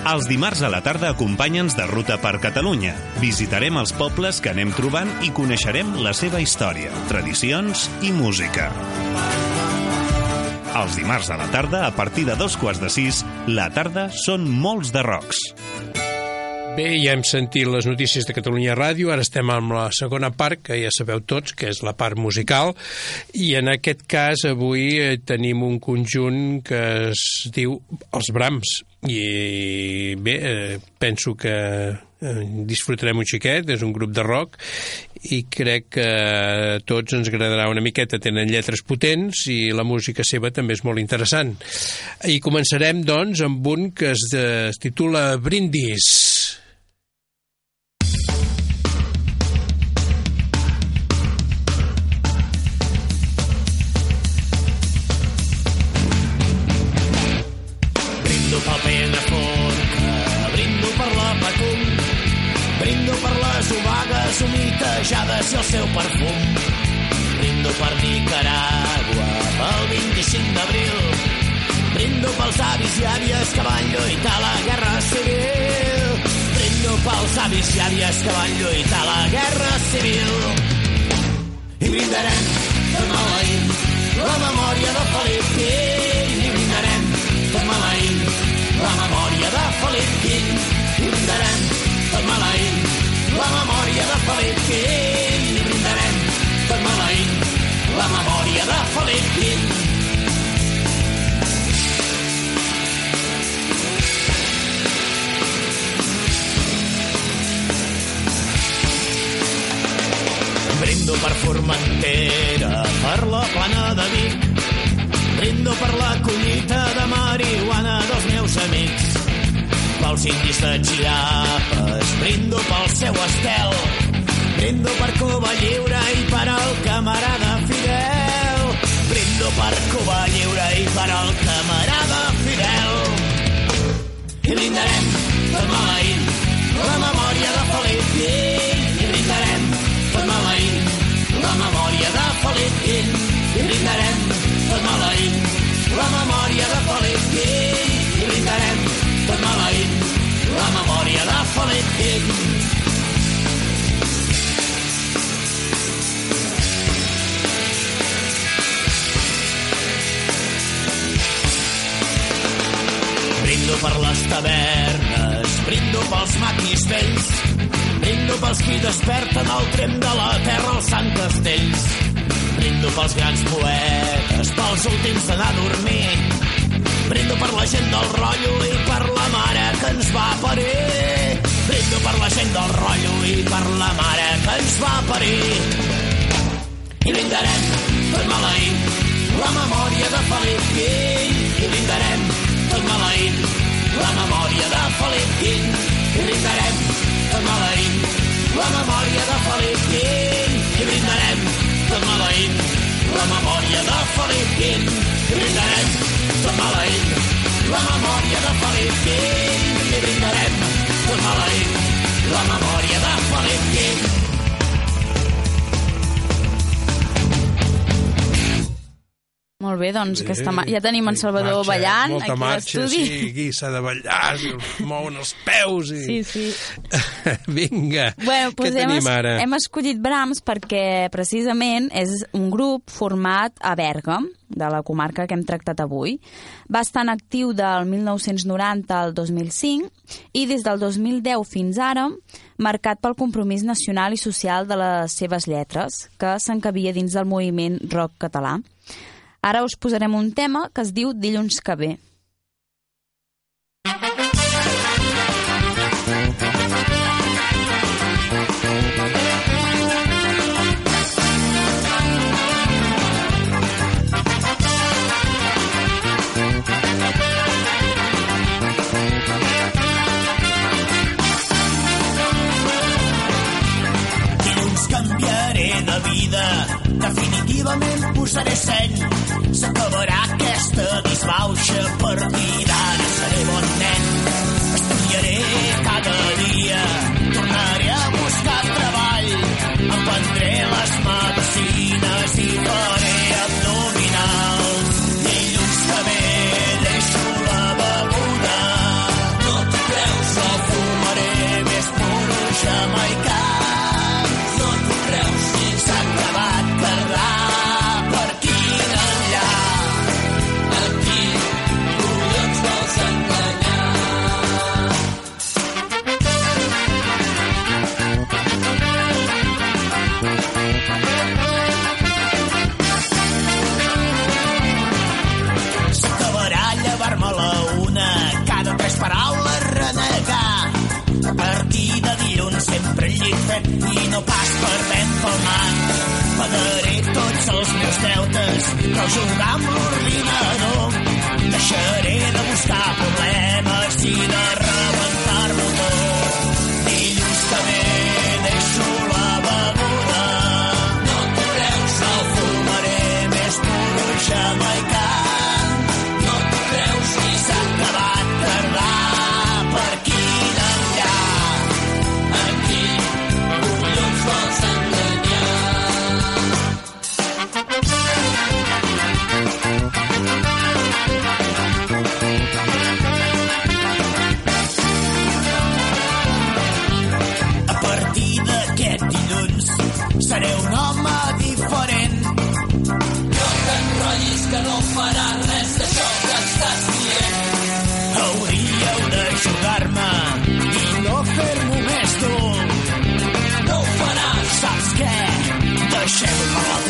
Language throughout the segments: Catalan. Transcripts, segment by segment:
Els dimarts a la tarda acompanya'ns de ruta per Catalunya. Visitarem els pobles que anem trobant i coneixerem la seva història, tradicions i música. Els dimarts a la tarda, a partir de dos quarts de sis, la tarda són molts de rocs. Bé, ja hem sentit les notícies de Catalunya Ràdio, ara estem amb la segona part, que ja sabeu tots, que és la part musical, i en aquest cas avui eh, tenim un conjunt que es diu Els Brams, i bé, eh, penso que eh, disfrutarem un xiquet, és un grup de rock i crec que a tots ens agradarà una miqueta, tenen lletres potents i la música seva també és molt interessant. I començarem, doncs, amb un que es, es titula Brindis. Humitejades i el seu perfum. Brindo per Nicaragua, pel 25 d'abril, brindo pels avis i àvies que van lluitar la Guerra Civil. Brindo pels avis i àvies que van lluitar la Guerra Civil. I brindarem tot maleïnt la memòria de Felip Quint. I brindarem tot maleïnt la memòria de Felip Quint. I brindarem tot maleïnt la memòria de Felip Quint. I brindarem tot maleïnt la memòria de Felip Quint. Brindo per Formentera, per la plana de Vic. Brindo per la collita de amics. Pels indis de Chiapas, brindo pel seu estel. Brindo per Cuba Lliure i per al camarada Fidel. Brindo per Cuba Lliure i per al camarada Fidel. I brindarem tot maleïnt la memòria de Felip Quint. I brindarem tot maleïnt la memòria de Felip Quint. I brindarem Brindo per les tavernes, brindo pels maquis vells, brindo pels qui desperten el trem de la terra als Sant Castells, brindo pels grans poetes, pels últims d'anar a dormir, brindo per la gent del rotllo i per la mare que ens va parir, brindo per la gent del rotllo i per la mare que ens va parir. I brindarem tot maleïnt la memòria de Felip Quint. I brindarem tot maleïnt la Molt bé, doncs aquesta ma... ja tenim en Salvador Marxa, ballant molta aquí marxa, l'estudi. Sí, aquí s'ha de ballar, es mouen els peus i... Sí, sí. Vinga, Bueno, què doncs hem, tenim ara? hem escollit Brahms perquè precisament és un grup format a Bèrgam, de la comarca que hem tractat avui. Va estar en actiu del 1990 al 2005 i des del 2010 fins ara marcat pel compromís nacional i social de les seves lletres, que s'encabia dins del moviment rock català. Ara us posarem un tema que es diu Dilluns que ve. Dilluns definitivament posaré seny. S'acabarà aquesta disbauxa partidària, seré Hauríeu d'ajudar-me i no fer-m'ho més dur. No ho faràs. Saps què? Deixem per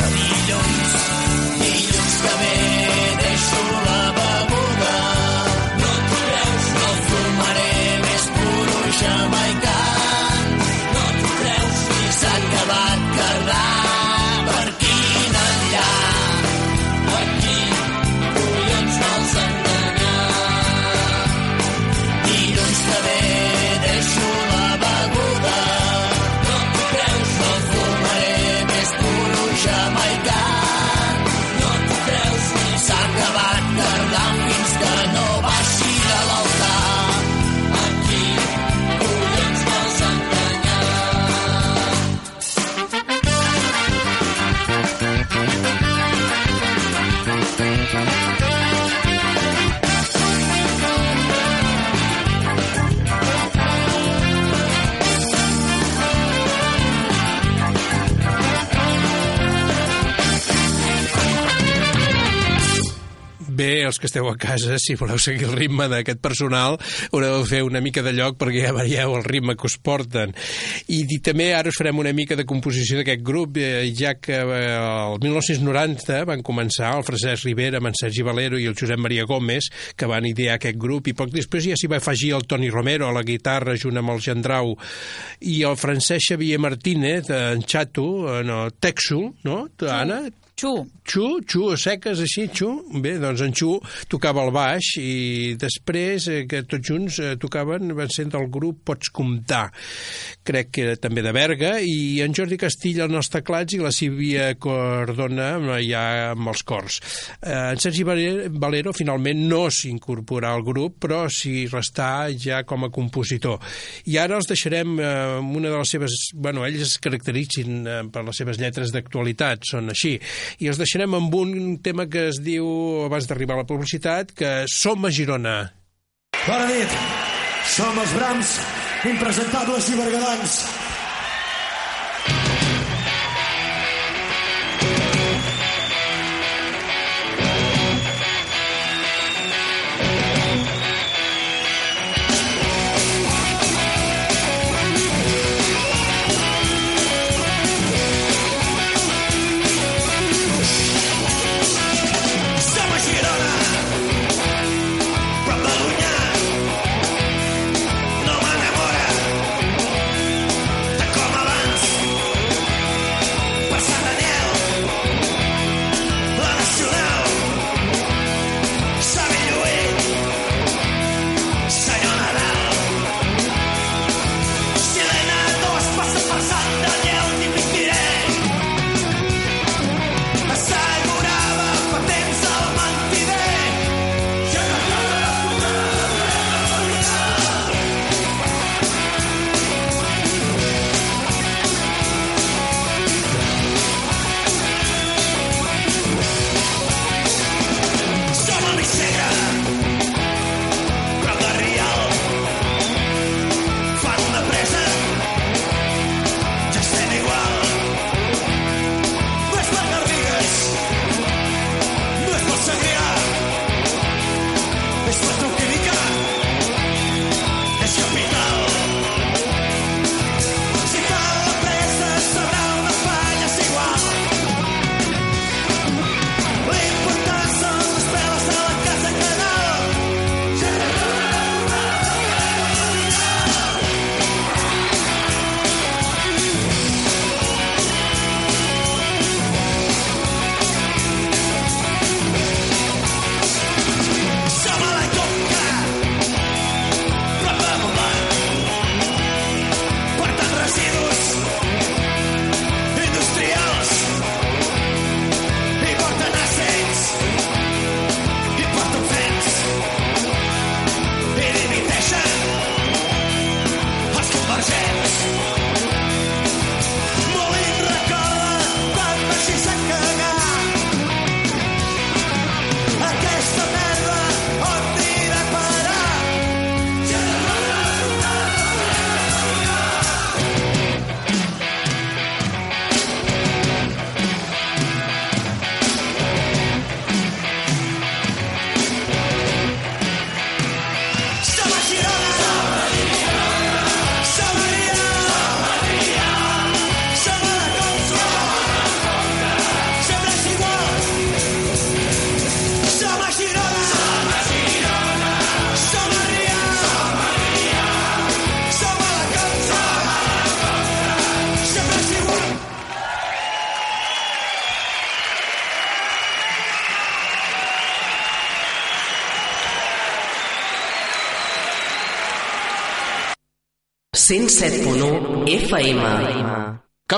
que esteu a casa, si voleu seguir el ritme d'aquest personal, haureu de fer una mica de lloc perquè ja veieu el ritme que us porten. I, i també ara us farem una mica de composició d'aquest grup, eh, ja que eh, el 1990 van començar el Francesc Rivera, amb en Sergi Valero i el Josep Maria Gómez, que van idear aquest grup, i poc després ja s'hi va afegir el Toni Romero a la guitarra junt amb el Gendrau, i el Francesc Xavier Martínez, eh, en Xato, eh, no, Texu, no, Anna? Xu. Xu, Xu, seques així, Xu. Bé, doncs en Xu tocava el baix i després eh, que tots junts eh, tocaven, van ser del grup Pots Comptar. Crec que era també de Berga i en Jordi Castilla als teclats i la Sílvia Cordona eh, ja amb els cors. Eh, en Sergi Valero, finalment no s'incorporà al grup però s'hi restà ja com a compositor. I ara els deixarem eh, una de les seves... Bueno, ells es caracteritzin eh, per les seves lletres d'actualitat, són així i els deixarem amb un tema que es diu, abans d'arribar a la publicitat, que Som a Girona. Bona nit. Som els Brams, impresentables i bergadans.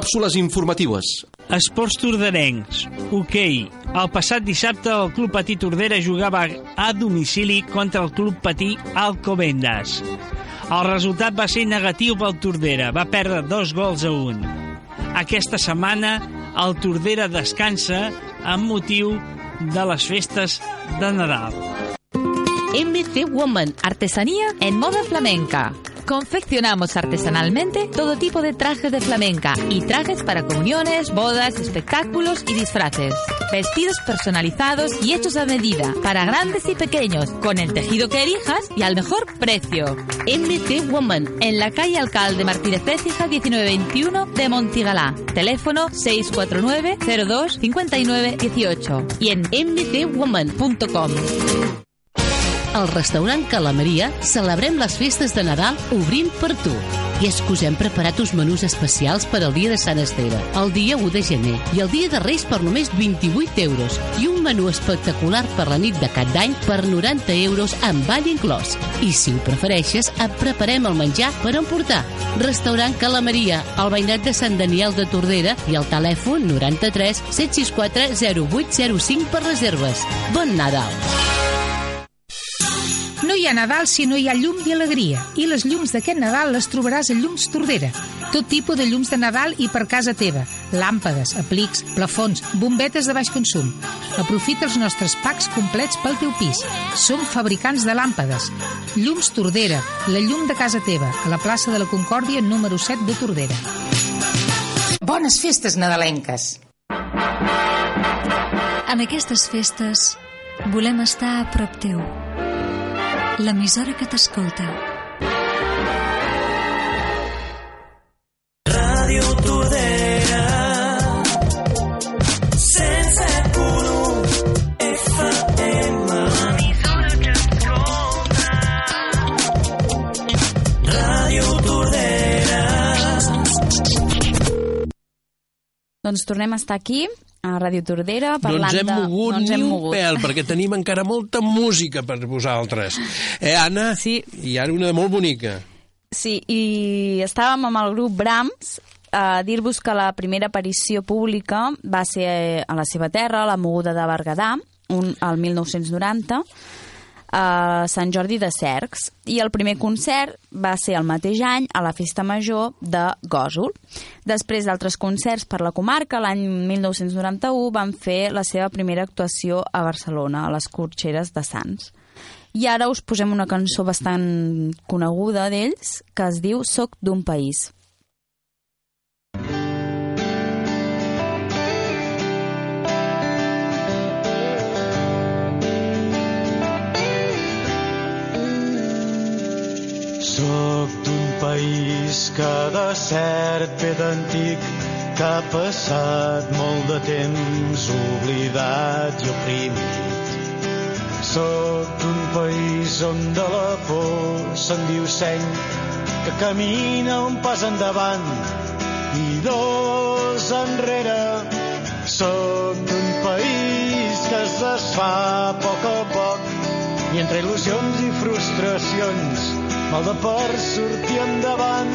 Càpsules informatives. Esports torderencs. Hoquei. El passat dissabte el Club Patí Tordera jugava a domicili contra el Club Patí Alcobendas. El resultat va ser negatiu pel Tordera. Va perdre dos gols a un. Aquesta setmana el Tordera descansa amb motiu de les festes de Nadal. MBC Woman, artesanía en moda flamenca. Confeccionamos artesanalmente todo tipo de trajes de flamenca y trajes para comuniones, bodas, espectáculos y disfraces. Vestidos personalizados y hechos a medida para grandes y pequeños, con el tejido que elijas y al mejor precio. MBC Woman, en la calle Alcalde Martínez Pécija 1921 de Montigalá. Teléfono 649 02 59 18 y en mbcwoman.com. Al restaurant Calamaria celebrem les festes de Nadal obrint per tu. I és que us hem preparat uns menús especials per al dia de Sant Esteve, el dia 1 de gener i el dia de Reis per només 28 euros i un menú espectacular per la nit de cap d'any per 90 euros amb ball inclòs. I si ho prefereixes, et preparem el menjar per emportar. Restaurant Calamaria, al veïnat de Sant Daniel de Tordera i al telèfon 93 764 0805 per reserves. Bon Nadal! Hi ha Nadal si no hi ha llum i alegria. I les llums d'aquest Nadal les trobaràs a Llums Tordera. Tot tipus de llums de Nadal i per casa teva. Làmpades, aplics, plafons, bombetes de baix consum. Aprofita els nostres packs complets pel teu pis. Som fabricants de làmpades. Llums Tordera, la llum de casa teva, a la plaça de la Concòrdia número 7 de Tordera. Bones festes nadalenques! En aquestes festes volem estar a prop teu l'emissora que t'escolta. Ràdio Tordera. 107.1 FM L'emissora que escolta Ràdio Tordera. Doncs tornem a estar aquí, a Ràdio Tordera, No parlant ens hem de... mogut no ens ni hem un mogut. pèl, perquè tenim encara molta música per vosaltres. Eh, Anna? Sí. I ara una de molt bonica. Sí, i estàvem amb el grup Brahms a dir-vos que la primera aparició pública va ser a la seva terra, a la Moguda de Berguedà, un, el 1990, a Sant Jordi de Cercs. I el primer concert va ser el mateix any a la Festa Major de Gòsol. Després d'altres concerts per la comarca, l'any 1991 van fer la seva primera actuació a Barcelona, a les Corxeres de Sants. I ara us posem una cançó bastant coneguda d'ells, que es diu Soc d'un país. Soc d'un país que de cert ve d'antic, que ha passat molt de temps oblidat i oprimit. Soc d'un país on de la por se'n diu seny, que camina un pas endavant i dos enrere. Soc d'un país que es desfà a poc a poc i entre il·lusions i frustracions mal de per sortir endavant.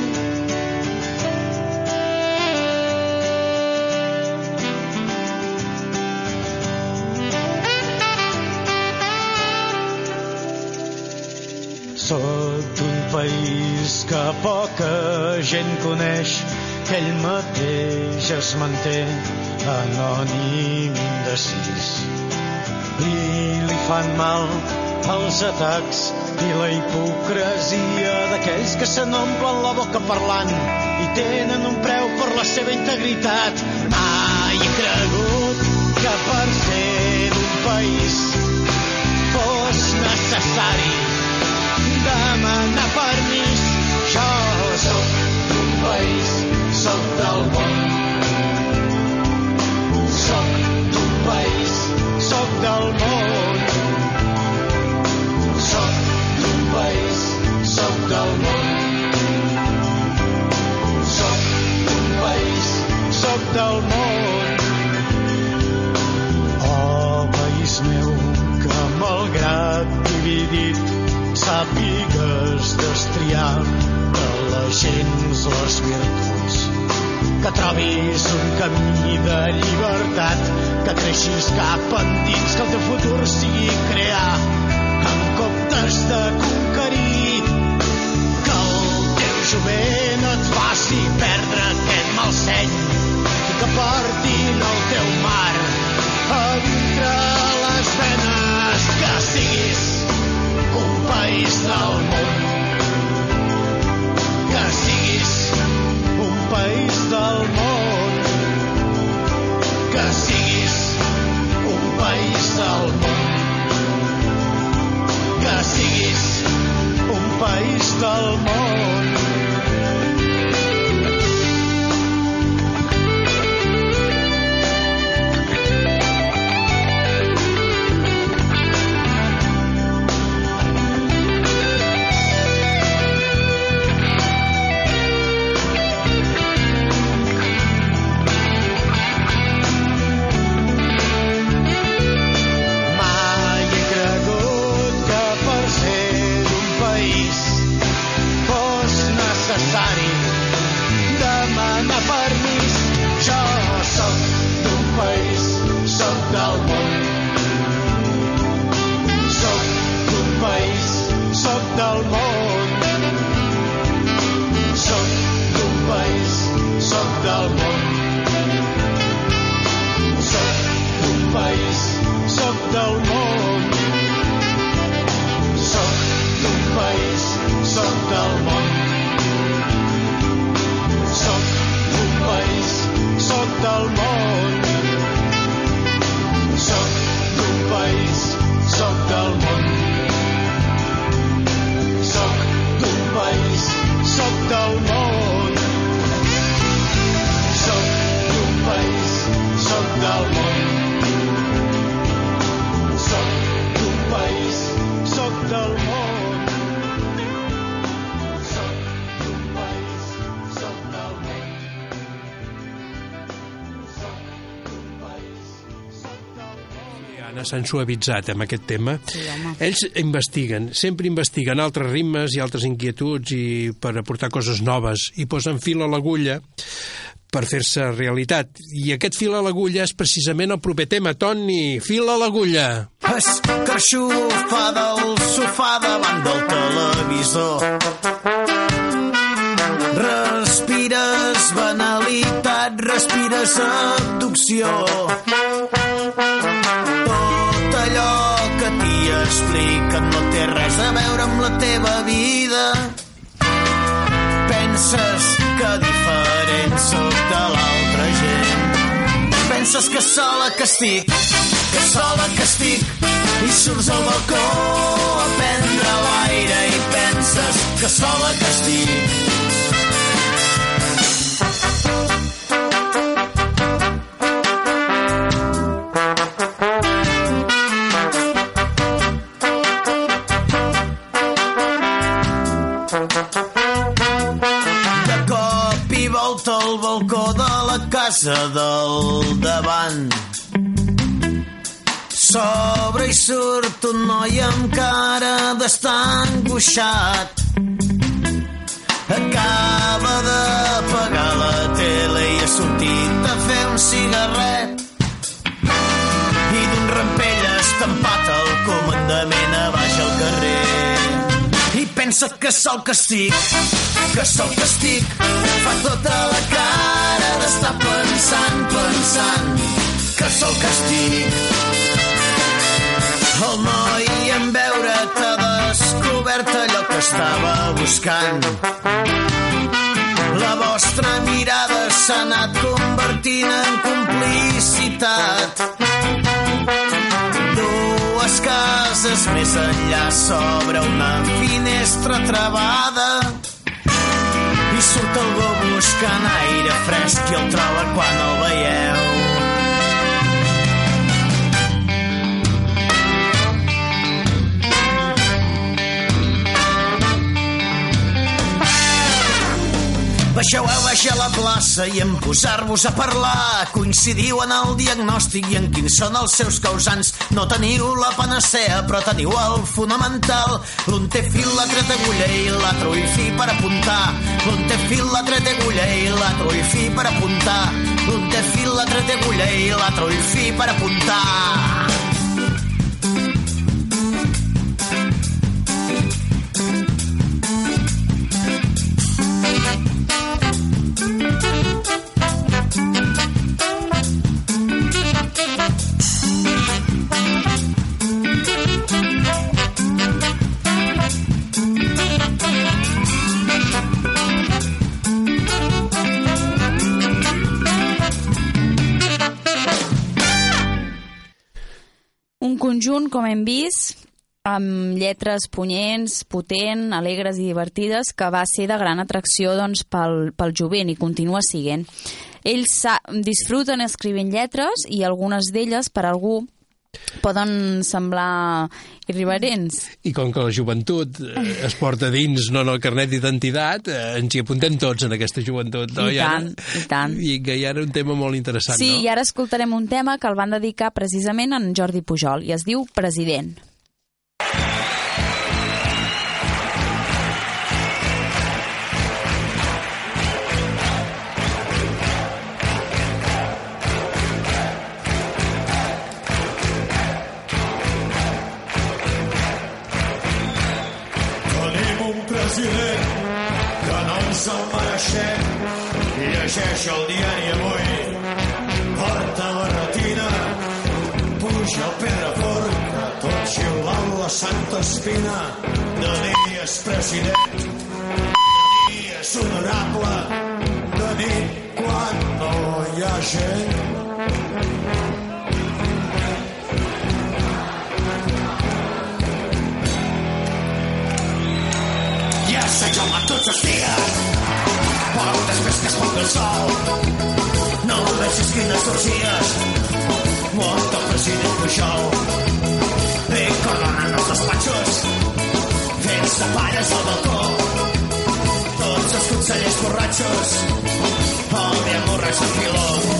Soc d'un país que poca gent coneix, que ell mateix es manté anònim indecis. I li fan mal els atacs i la hipocresia d'aquells que se n'omplen la boca parlant i tenen un preu per la seva integritat. Mai he cregut que per ser d'un país fos necessari demanar permís. Jo sóc d'un país, sàpigues destriar gens les virtuts. Que trobis un camí de llibertat, que creixis cap endins, que el teu futur sigui crear en comptes de conquerir. Que el teu jovent et faci perdre aquest mal seny i que portin el teu mar a dintre les venes, que siguis país del món. Que siguis un país del món. Que siguis un país del món. Que siguis un país del món s'han suavitzat amb aquest tema. Sí, home. Ells investiguen, sempre investiguen altres ritmes i altres inquietuds i per aportar coses noves i posen fil a l'agulla per fer-se realitat. I aquest fil a l'agulla és precisament el proper tema. Toni, fil a l'agulla. Escarxofa del sofà davant del televisor. Respires banalitat, respires abducció. T'hi expliquen no té res a veure amb la teva vida. Penses que diferent sóc de l'altra gent. Penses que sola que estic, que sola que estic, i surts al balcó a prendre l'aire i penses que sola que estic. La casa del davant. S'obre i surt un noi amb cara d'estar angoixat. Acaba de pagar la tele i ha sortit a fer un cigarret. I d'un rampell estampat al comandament a baix al carrer. I pensa que sol que estic, que sol que estic. Fa tota la pensant, pensant, que sol que estic. El noi en veure t'ha descobert allò que estava buscant. La vostra mirada s'ha anat convertint en complicitat. Dues cases més enllà s'obre una finestra travada i surt algú buscant aire fresc i el troba quan el veieu. Baixeu a baixar la plaça i en posar-vos a parlar. Coincidiu en el diagnòstic i en quins són els seus causants. No teniu la panacea, però teniu el fonamental. L'un té fil, l'altre d'agulla i l'altre ull fi per apuntar. Un té fil, l'altre té agulla i l'altre ull fi per apuntar. Un té fil, l'altre té agulla i l'altre ull fi per apuntar. Un conjunt, com hem vist, amb lletres punyents, potent, alegres i divertides, que va ser de gran atracció doncs, pel, pel jovent i continua siguent. Ells disfruten escrivint lletres i algunes d'elles, per algú, poden semblar irreverents. I com que la joventut eh, es porta dins no en el carnet d'identitat, eh, ens hi apuntem tots en aquesta joventut. No? I ara- tant, i tant. I que hi ha un tema molt interessant, Sí, no? i ara escoltarem un tema que el van dedicar precisament a en Jordi Pujol i es diu President. Llegeix el diari avui, porta la retina, puja el Pedrafort, tot xiulant la Santa Espina. Dia és president, de dia és honorable, de nit quan no hi ha gent. Ja sé jo a tots els dies, però després que es ponga el sol, no vegis quines orgies, mort el president Pujol. Ve coronant els despatxos, fent-se pares al balcó, tots els consellers borratxos, dia borratx en filó.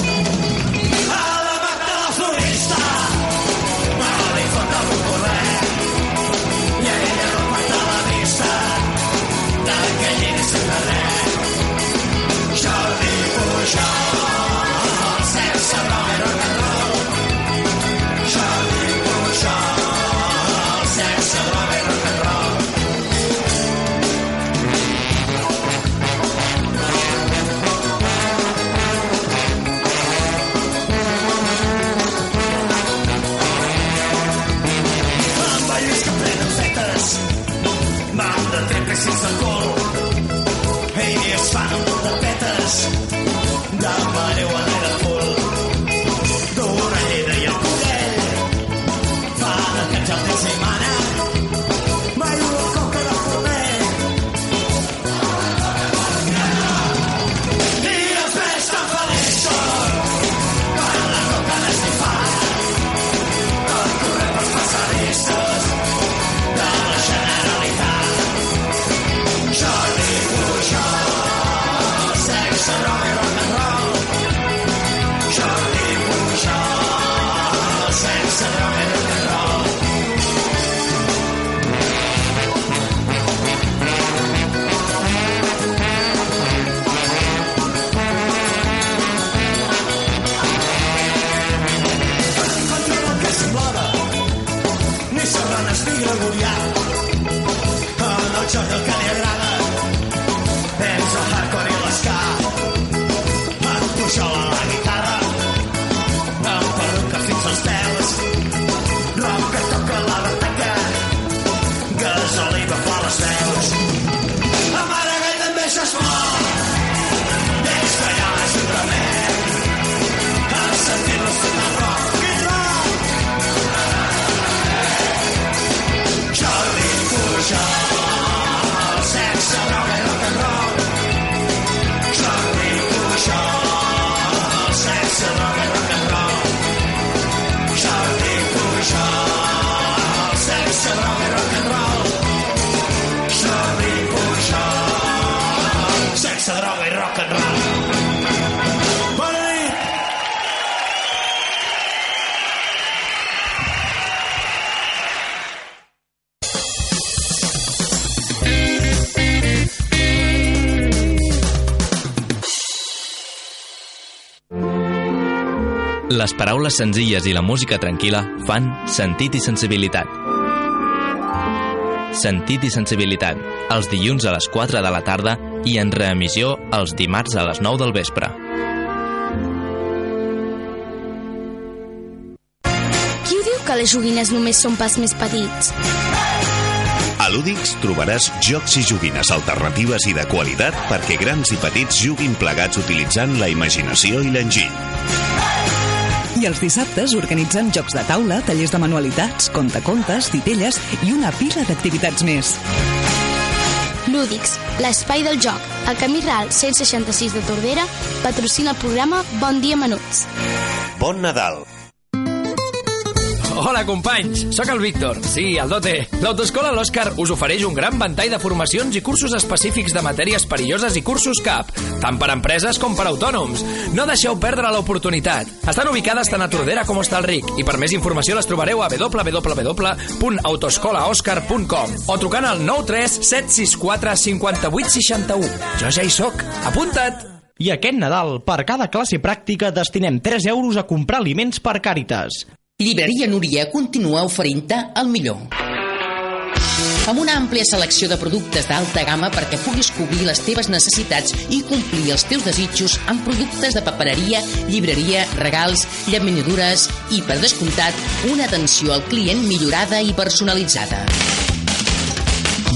En el joc Les paraules senzilles i la música tranquil·la fan sentit i sensibilitat. Sentit i sensibilitat, els dilluns a les 4 de la tarda i en reemissió els dimarts a les 9 del vespre. Qui ho diu que les joguines només són pels més petits? A Lúdics trobaràs jocs i joguines alternatives i de qualitat perquè grans i petits juguin plegats utilitzant la imaginació i l'enginy. I els dissabtes organitzem jocs de taula, tallers de manualitats, contacontes, titelles i una pila d'activitats més. Lúdics, l'espai del joc. El Camí Ral 166 de Tordera patrocina el programa Bon Dia Menuts. Bon Nadal! Hola, companys! Sóc el Víctor, sí, el Dote. L'Autoescola L'Òscar us ofereix un gran ventall de formacions i cursos específics de matèries perilloses i cursos CAP, tant per a empreses com per a autònoms. No deixeu perdre l'oportunitat. Estan ubicades tant a Tordera com a Hostalric i per més informació les trobareu a www.autoescolaoscar.com o trucant al 93 764 58 61. Jo ja hi sóc. Apunta't! I aquest Nadal, per cada classe pràctica, destinem 3 euros a comprar aliments per Càritas. Llibreria Núria continua oferint-te el millor. Amb una àmplia selecció de productes d'alta gamma perquè puguis cobrir les teves necessitats i complir els teus desitjos amb productes de papereria, llibreria, regals, llaminadures i, per descomptat, una atenció al client millorada i personalitzada.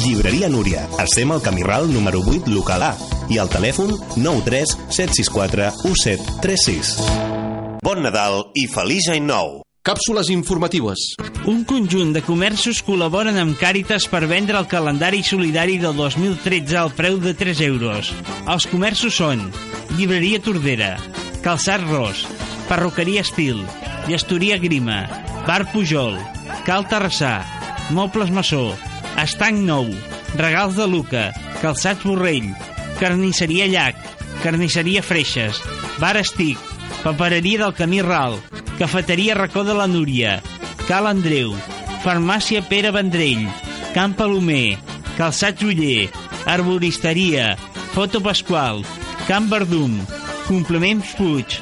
Llibreria Núria. Estem al Camí Ral número 8, local A i al telèfon 93 764 1736. Bon Nadal i feliç any nou! Càpsules informatives. Un conjunt de comerços col·laboren amb Càritas per vendre el calendari solidari del 2013 al preu de 3 euros. Els comerços són Llibreria Tordera, Calçat Ros, Perruqueria Estil, Gestoria Grima, Bar Pujol, Cal Terrassà, Mobles Massó, Estanc Nou, Regals de Luca, Calçats Borrell, Carnisseria Llac, Carnisseria Freixes, Bar Estic, Papereria del Camí Ral, Cafeteria Racó de la Núria, Cal Andreu, Farmàcia Pere Vendrell, Camp Palomer, Calçats Uller, Arboristeria, Foto Pasqual, Camp Verdum, Complements Puig,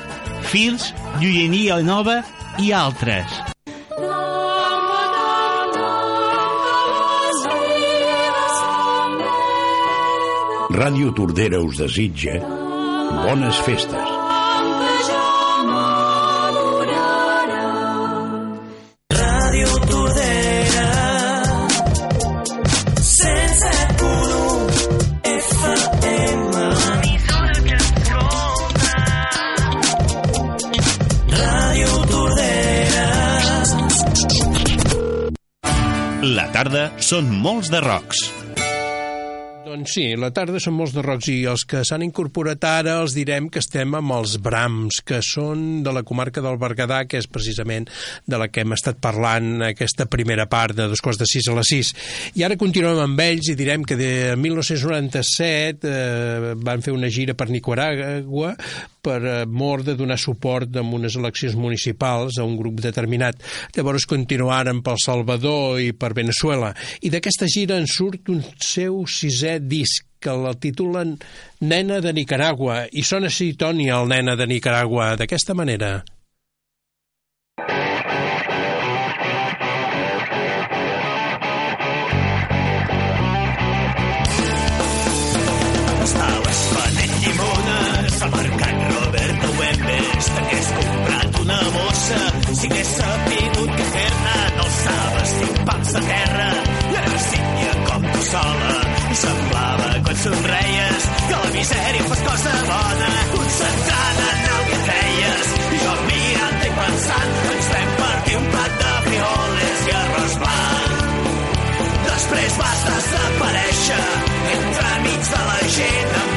Fils, Joieria Nova i altres. Ràdio Tordera us desitja bones festes. Són molts de rocs. Doncs sí, la tarda són molts de rocs i els que s'han incorporat ara els direm que estem amb els Brams, que són de la comarca del Berguedà, que és precisament de la que hem estat parlant aquesta primera part de dos quarts de sis a les sis. I ara continuem amb ells i direm que de 1997 eh, van fer una gira per Nicaragua per eh, mort de donar suport en unes eleccions municipals a un grup determinat. Llavors continuaren pel Salvador i per Venezuela. I d'aquesta gira en surt un seu sisè disc que el titulen Nena de Nicaragua i sona així Toni el Nena de Nicaragua d'aquesta manera. De terra i ara sínia com tu sola. I semblava quan somreies que la misèria fos cosa bona. Concentrada en el que feies i jo mirant i pensant ens vam partir un plat de frijoles i arròs blanc. Després vas desaparèixer entremig de la gent. Em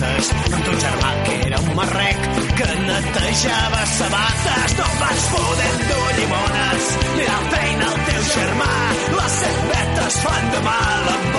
sabates amb ton germà que era un marrec que netejava sabates. No vas poder endur llimones ni la feina al teu germà. Les set vetes fan de mal amb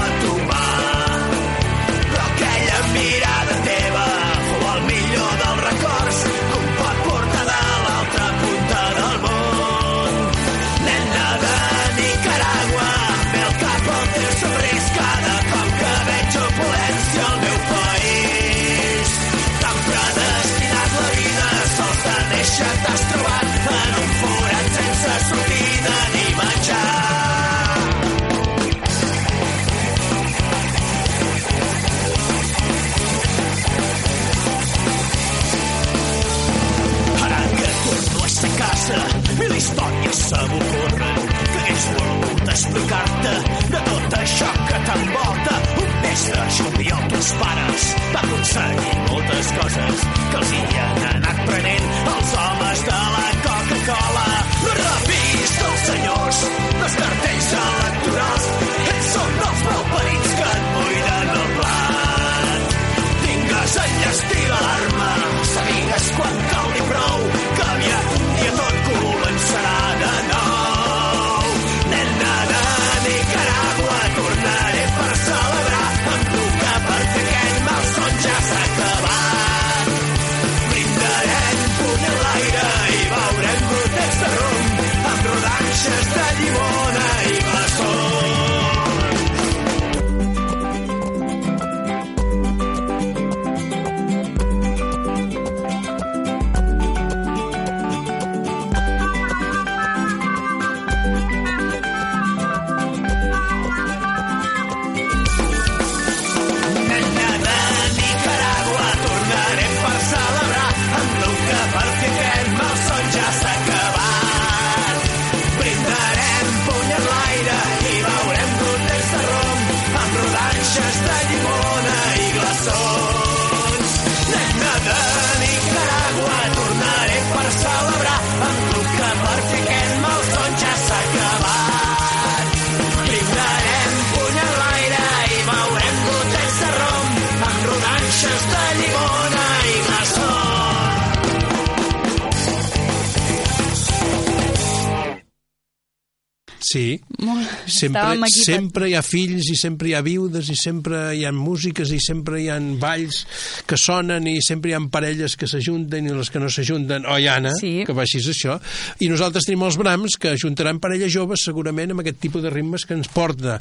sempre, sempre hi ha fills i sempre hi ha viudes i sempre hi ha músiques i sempre hi ha balls que sonen i sempre hi ha parelles que s'ajunten i les que no s'ajunten, oi Anna? Sí. Que és això. I nosaltres tenim els brams que ajuntaran parelles joves segurament amb aquest tipus de ritmes que ens porta.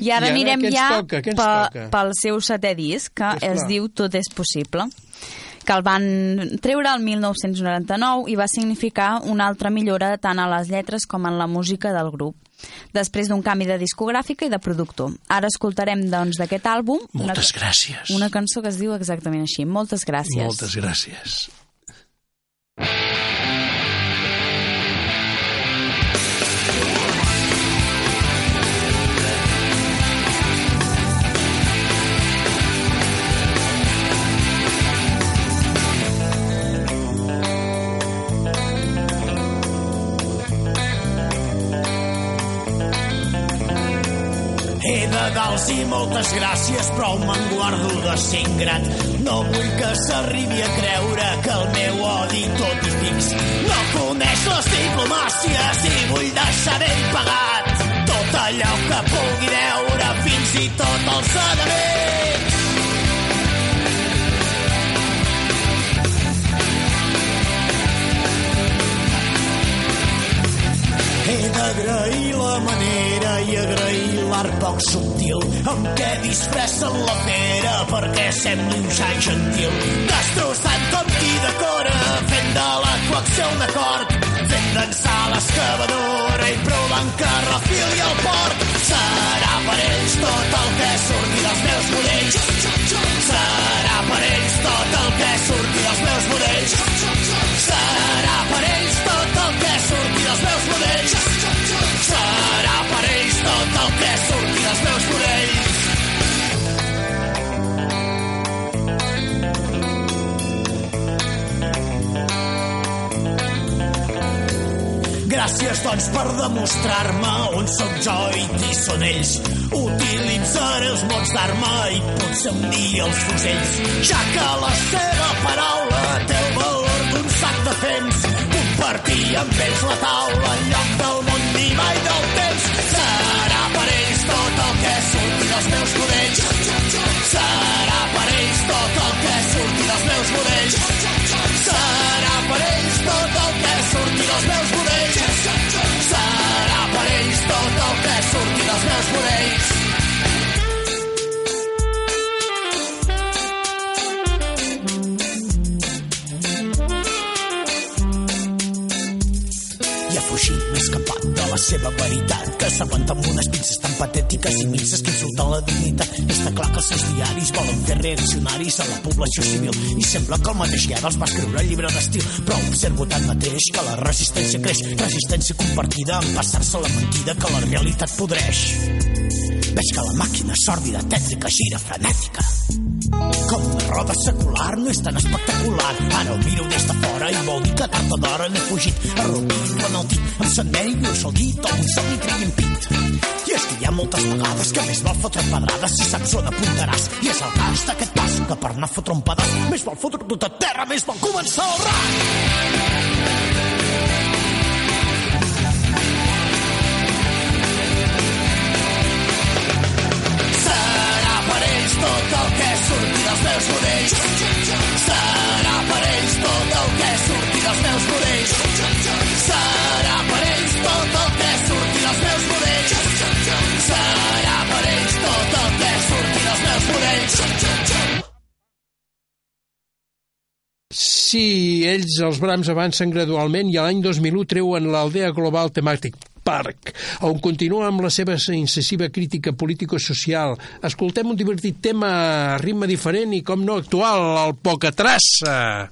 I ara anirem què ens ja toca? Pe- toca? pel seu setè disc, que Esclar. es diu Tot és possible que el van treure el 1999 i va significar una altra millora tant a les lletres com en la música del grup. Després d'un canvi de discogràfica i de productor. Ara escoltarem doncs d'aquest àlbum Moltes una, gràcies. una cançó que es diu exactament així. Moltes gràcies. Moltes gràcies. He de dals i moltes gràcies, però me'n guardo de ser ingrat. No vull que s'arribi a creure que el meu odi tot i fix no coneix les diplomàcies i vull deixar ben pagat tot allò que pugui deure fins i tot els enemics. He d'agrair la manera i agrair l'art poc subtil amb què disfressen la pera perquè sembli un xai gentil. Destrossant tot qui decora, fent de la coacció un acord, fent dansar l'excavadora i provant que refili el port. Serà per ells tot el que surti dels meus budells. Serà per ells tot el que surti dels meus budells. Serà per ells tot el que surti dels meus budells. Serà per ells tot el que surti dels meus budells. Gràcies, doncs, per demostrar-me on sóc jo i qui són ells. Utilitzaré els mots d'arma i potser un dia els fusells, ja que la seva paraula té el valor d'un sac de fems. Compartir amb ells la taula en la veritat que s'aguanta amb unes pinces tan patètiques i minces que insulten la dignitat. Està clar que els seus diaris volen fer reaccionaris a la població civil. I sembla que el mateix Goebbels va escriure el llibre d'estil. Però observo tanmateix que la resistència creix. Resistència compartida en passar-se la mentida que la realitat podreix. Veig que la màquina sòrdida tètrica gira frenètica com una roda secular no és tan espectacular. Ara ho miro des de fora i vol dir que tard o d'hora n'he fugit. Arrupit en el dit, amb senderi, no és el dit, o un somni treguin pit. I és que hi ha moltes vegades que més val fotre pedrades si saps on apuntaràs. I és el cas d'aquest pas, que per anar a fotre un pedaç més val fotre tot a terra, més val començar el rat. Tot el que surti dels meus budells. Serà per ells tot el que surti dels meus budells. Serà per ells tot el que surti dels meus budells. Serà per ells tot el que surti dels meus budells. Sí, ells, els Brams, avancen gradualment i l'any 2001 treuen l'Aldea Global Thematic Park, on continua amb la seva incisiva crítica político-social. Escoltem un divertit tema a ritme diferent i, com no, actual, el Pocatrassa.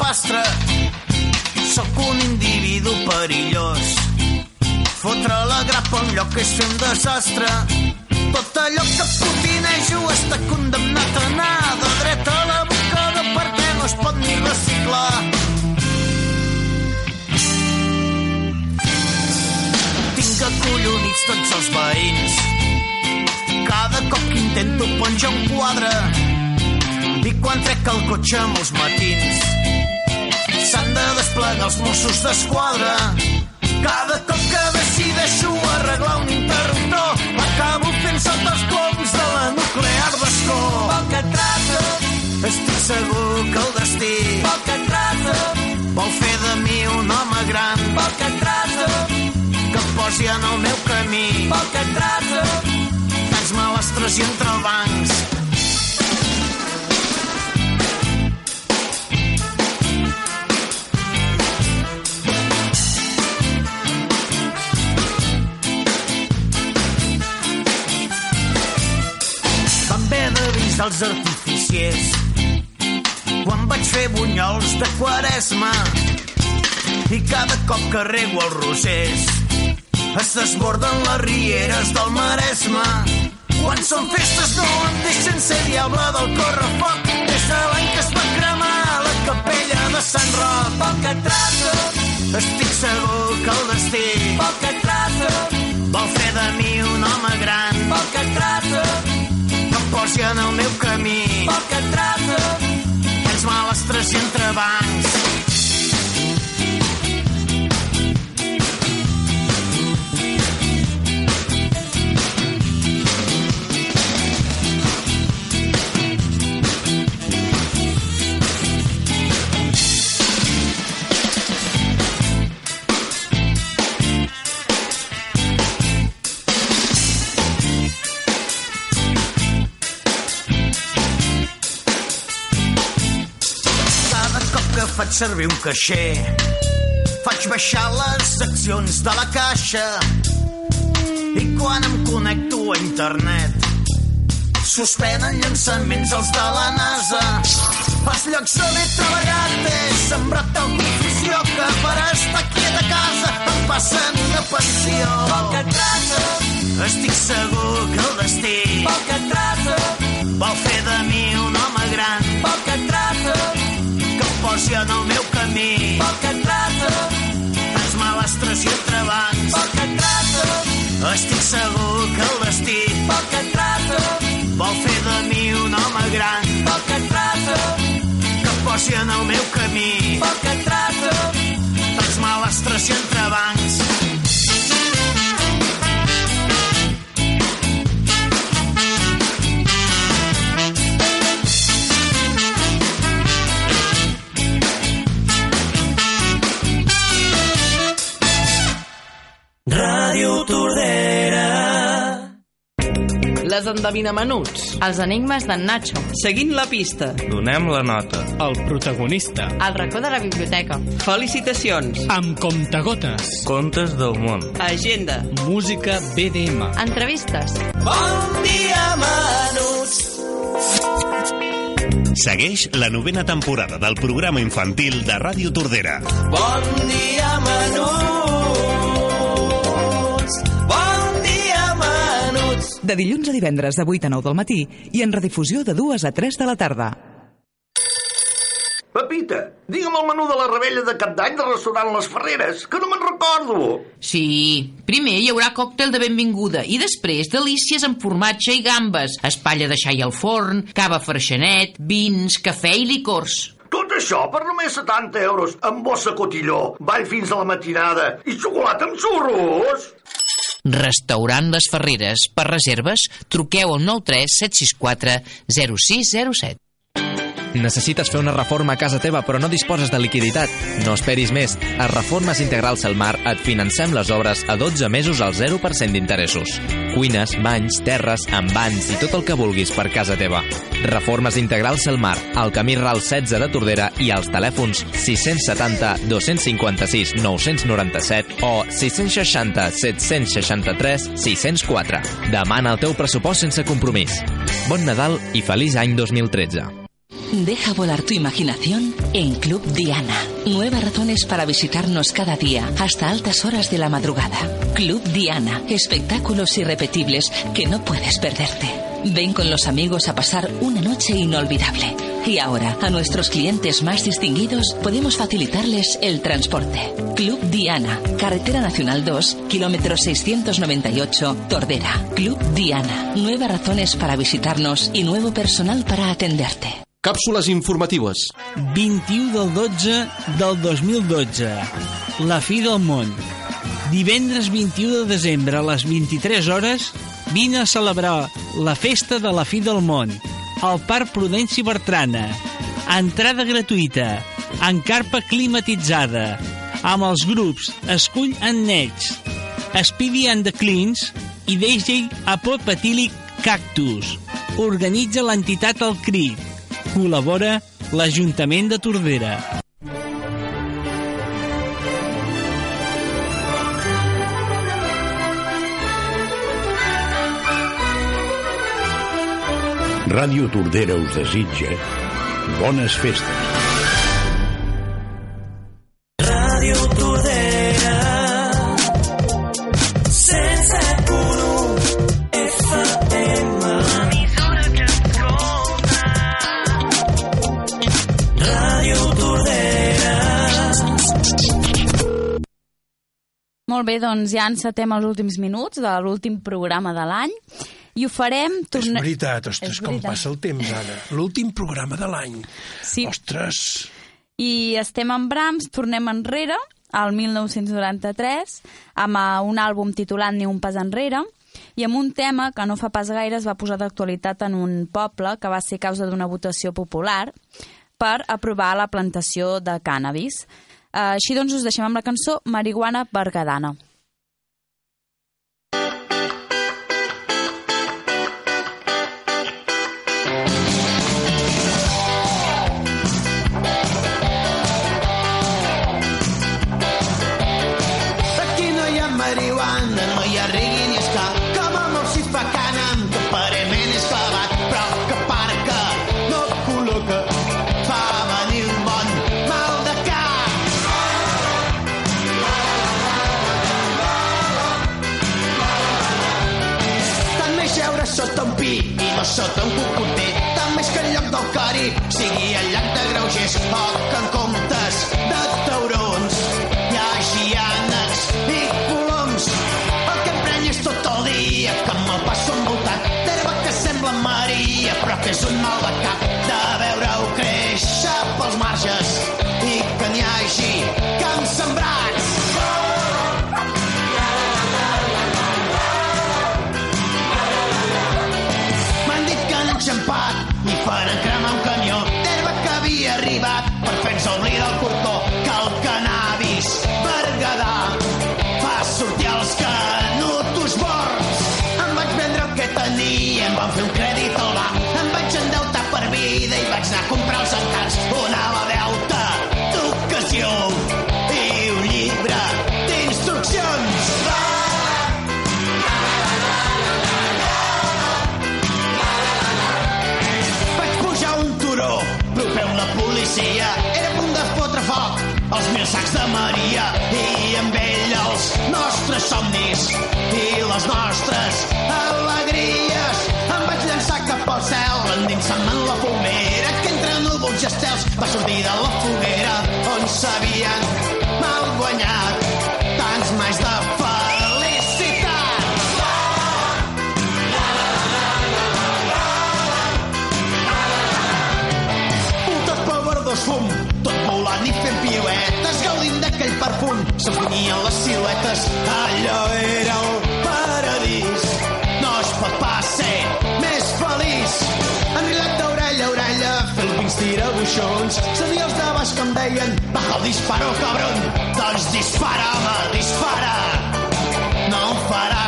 Sapastre. Sóc un individu perillós. Fotre la grapa en lloc és fer un desastre. Tot allò que potinejo està condemnat a anar de dret a la bocada perquè no es pot ni reciclar. Tinc acollonits tots els veïns cada cop que intento penjar un quadre i quan trec el cotxe molts matins de desplegar els Mossos d'Esquadra. Cada cop que decideixo arreglar un interruptor acabo fent saltar els ploms de la nuclear d'escó pel que trata estic segur que el destí. Pel que trata vol fer de mi un home gran. Pel que trata que em posi en el meu camí. Pel que trata tants malastres i entrebancs. Van els artificiers quan vaig fer bunyols de quaresma i cada cop que rego els rosers es desborden les rieres del Maresme. Quan són festes no em deixen ser diable del correfoc. Des de l'any que es va cremar la capella de Sant Roc. Pel que trata, estic segur que el destí... Pel que trata, vol fer de mi un home gran. Pel que trata, posi en el meu camí. Pel que trata, tants malastres i entrebancs. Servir un caixer. Faig baixar les seccions de la caixa. I quan em connecto a internet suspenen llançaments els de la NASA. Als llocs on he treballat he sembrat tal confusió que per estar quiet a casa em passen a pensió. Pel que trata, estic segur que el destí pel que trata, vol fer de mi un home gran. Pel que trata, que en el meu camí. Pel que trata, tants malastres i entrebancs. Pel que trata, estic segur que el destí pel que trata vol fer de mi un home gran. Pel que trata, que em posi en el meu camí. Pel que trata, tants malastres i entrebancs. Les endevina-menuts. Els enigmes d'en Nacho. Seguint la pista. Donem la nota. El protagonista. El racó de la biblioteca. Felicitacions. Amb comptagotes. Contes del món. Agenda. Música BDM. Entrevistes. Bon dia, menuts. Segueix la novena temporada del programa infantil de Ràdio Tordera. Bon dia, menuts. De dilluns a divendres de 8 a 9 del matí i en redifusió de 2 a 3 de la tarda. Pepita, digue'm el menú de la rebella de cap d'any del restaurant Les Ferreres, que no me'n recordo. Sí, primer hi haurà còctel de benvinguda i després delícies amb formatge i gambes, espatlla de xai al forn, cava freixenet, vins, cafè i licors. Tot això per només 70 euros, amb bossa cotilló, ball fins a la matinada i xocolata amb xurros. Restaurant Les Ferreres. Per reserves, truqueu al 93 764 0607. Necessites fer una reforma a casa teva però no disposes de liquiditat? No esperis més. A Reformes Integrals Salmar et financem les obres a 12 mesos al 0% d'interessos. Cuines, banys, terres, envans i tot el que vulguis per casa teva. Reformes Integrals Salmar, al camí Ral 16 de Tordera i als telèfons 670 256 997 o 660 763 604. Demana el teu pressupost sense compromís. Bon Nadal i feliç any 2013. Deja volar tu imaginación en Club Diana. Nuevas razones para visitarnos cada día hasta altas horas de la madrugada. Club Diana. Espectáculos irrepetibles que no puedes perderte. Ven con los amigos a pasar una noche inolvidable. Y ahora, a nuestros clientes más distinguidos podemos facilitarles el transporte. Club Diana, Carretera Nacional 2, kilómetro 698, Tordera. Club Diana. Nuevas razones para visitarnos y nuevo personal para atenderte. Càpsules informatives. 21 del 12 del 2012. La fi del món. Divendres 21 de desembre a les 23 hores vine a celebrar la festa de la fi del món al Parc Prudenci Bertrana. Entrada gratuïta, en carpa climatitzada, amb els grups Escull and Nets, Speedy and the Cleans i DJ Apopatílic Cactus. Organitza l'entitat El Crit. Col·labora l'Ajuntament de Tordera. Ràdio Tordera us desitja bones festes. Molt bé, doncs ja encetem els últims minuts de l'últim programa de l'any i ho farem... És torna- veritat, ostres, És com veritat. passa el temps ara. L'últim programa de l'any. Sí. Ostres, I estem en Brahms, tornem enrere, al 1993, amb eh, un àlbum titulat Ni un pas enrere, i amb un tema que no fa pas gaire es va posar d'actualitat en un poble que va ser causa d'una votació popular per aprovar la plantació de cànnabis. Eh, Així doncs us deixem amb la cançó Marihuana Bergadana. Sota un cocoter. Tant més que en lloc del cari sigui el llac de Greugers o que nostres somnis i les nostres alegries. Em vaig llançar cap al cel, endinsant-me en la fumera que entre núvols i estels va sortir de la foguera on s'havien mal guanyat tants mais de felicitat. Se'ns venien les siluetes, allò era el paradís. No es pot pas ser més feliç. Enrilat d'orella a orella, fent pins tirabuixons. Els de baix com deien, baja el disparo, cabron. Doncs dispara, home, dispara. No em faràs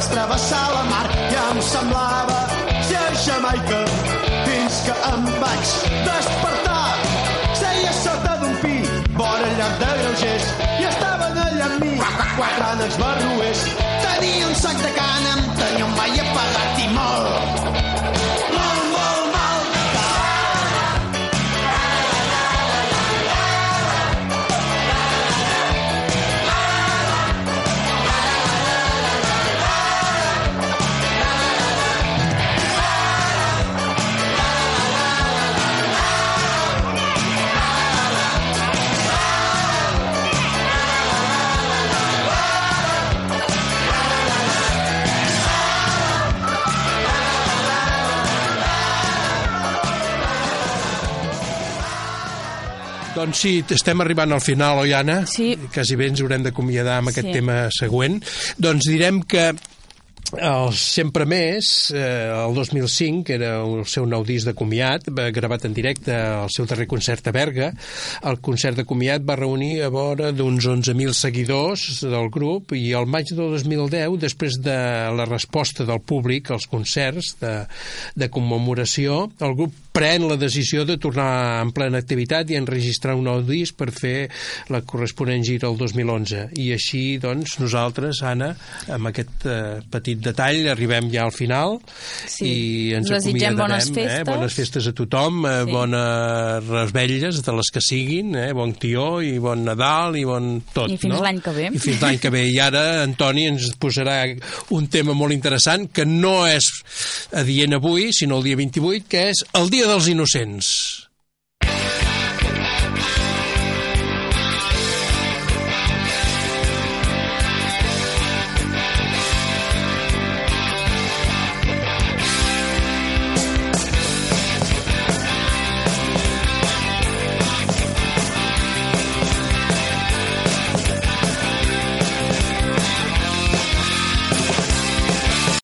vaig travessar la mar i em semblava ser Jamaica fins que em vaig despertar. Seia sota d'un pi, vora el llac de Greugers i estaven allà amb mi quatre ànecs barruers. Tenia un sac de cànem, tenia un ball apagat i molt, Doncs sí, estem arribant al final, oi, Anna? Sí. Quasi bé ens haurem d'acomiadar amb aquest Sí. tema següent. Doncs direm que el Sempre Més, eh, el 2005, que era el seu nou disc de comiat, va gravat en directe al seu darrer concert a Berga. El concert de comiat va reunir a vora d'uns 11.000 seguidors del grup i al maig del 2010, després de la resposta del públic als concerts de, de commemoració, el grup pren la decisió de tornar en plena activitat i enregistrar un nou disc per fer la corresponent gira el 2011. I així, doncs, nosaltres, Anna, amb aquest eh, petit detall, arribem ja al final Sí. i ens desitgem acomiadarem. bones Eh? festes. Bones festes a tothom, eh? Sí. bones revetlles de les que siguin, eh? bon tió i bon Nadal i bon tot. I fins no? l'any que ve. I fins l'any que ve. I ara, Antoni, ens posarà un tema molt interessant que no és adient avui, sinó el dia 28, que és el Dia dels Innocents.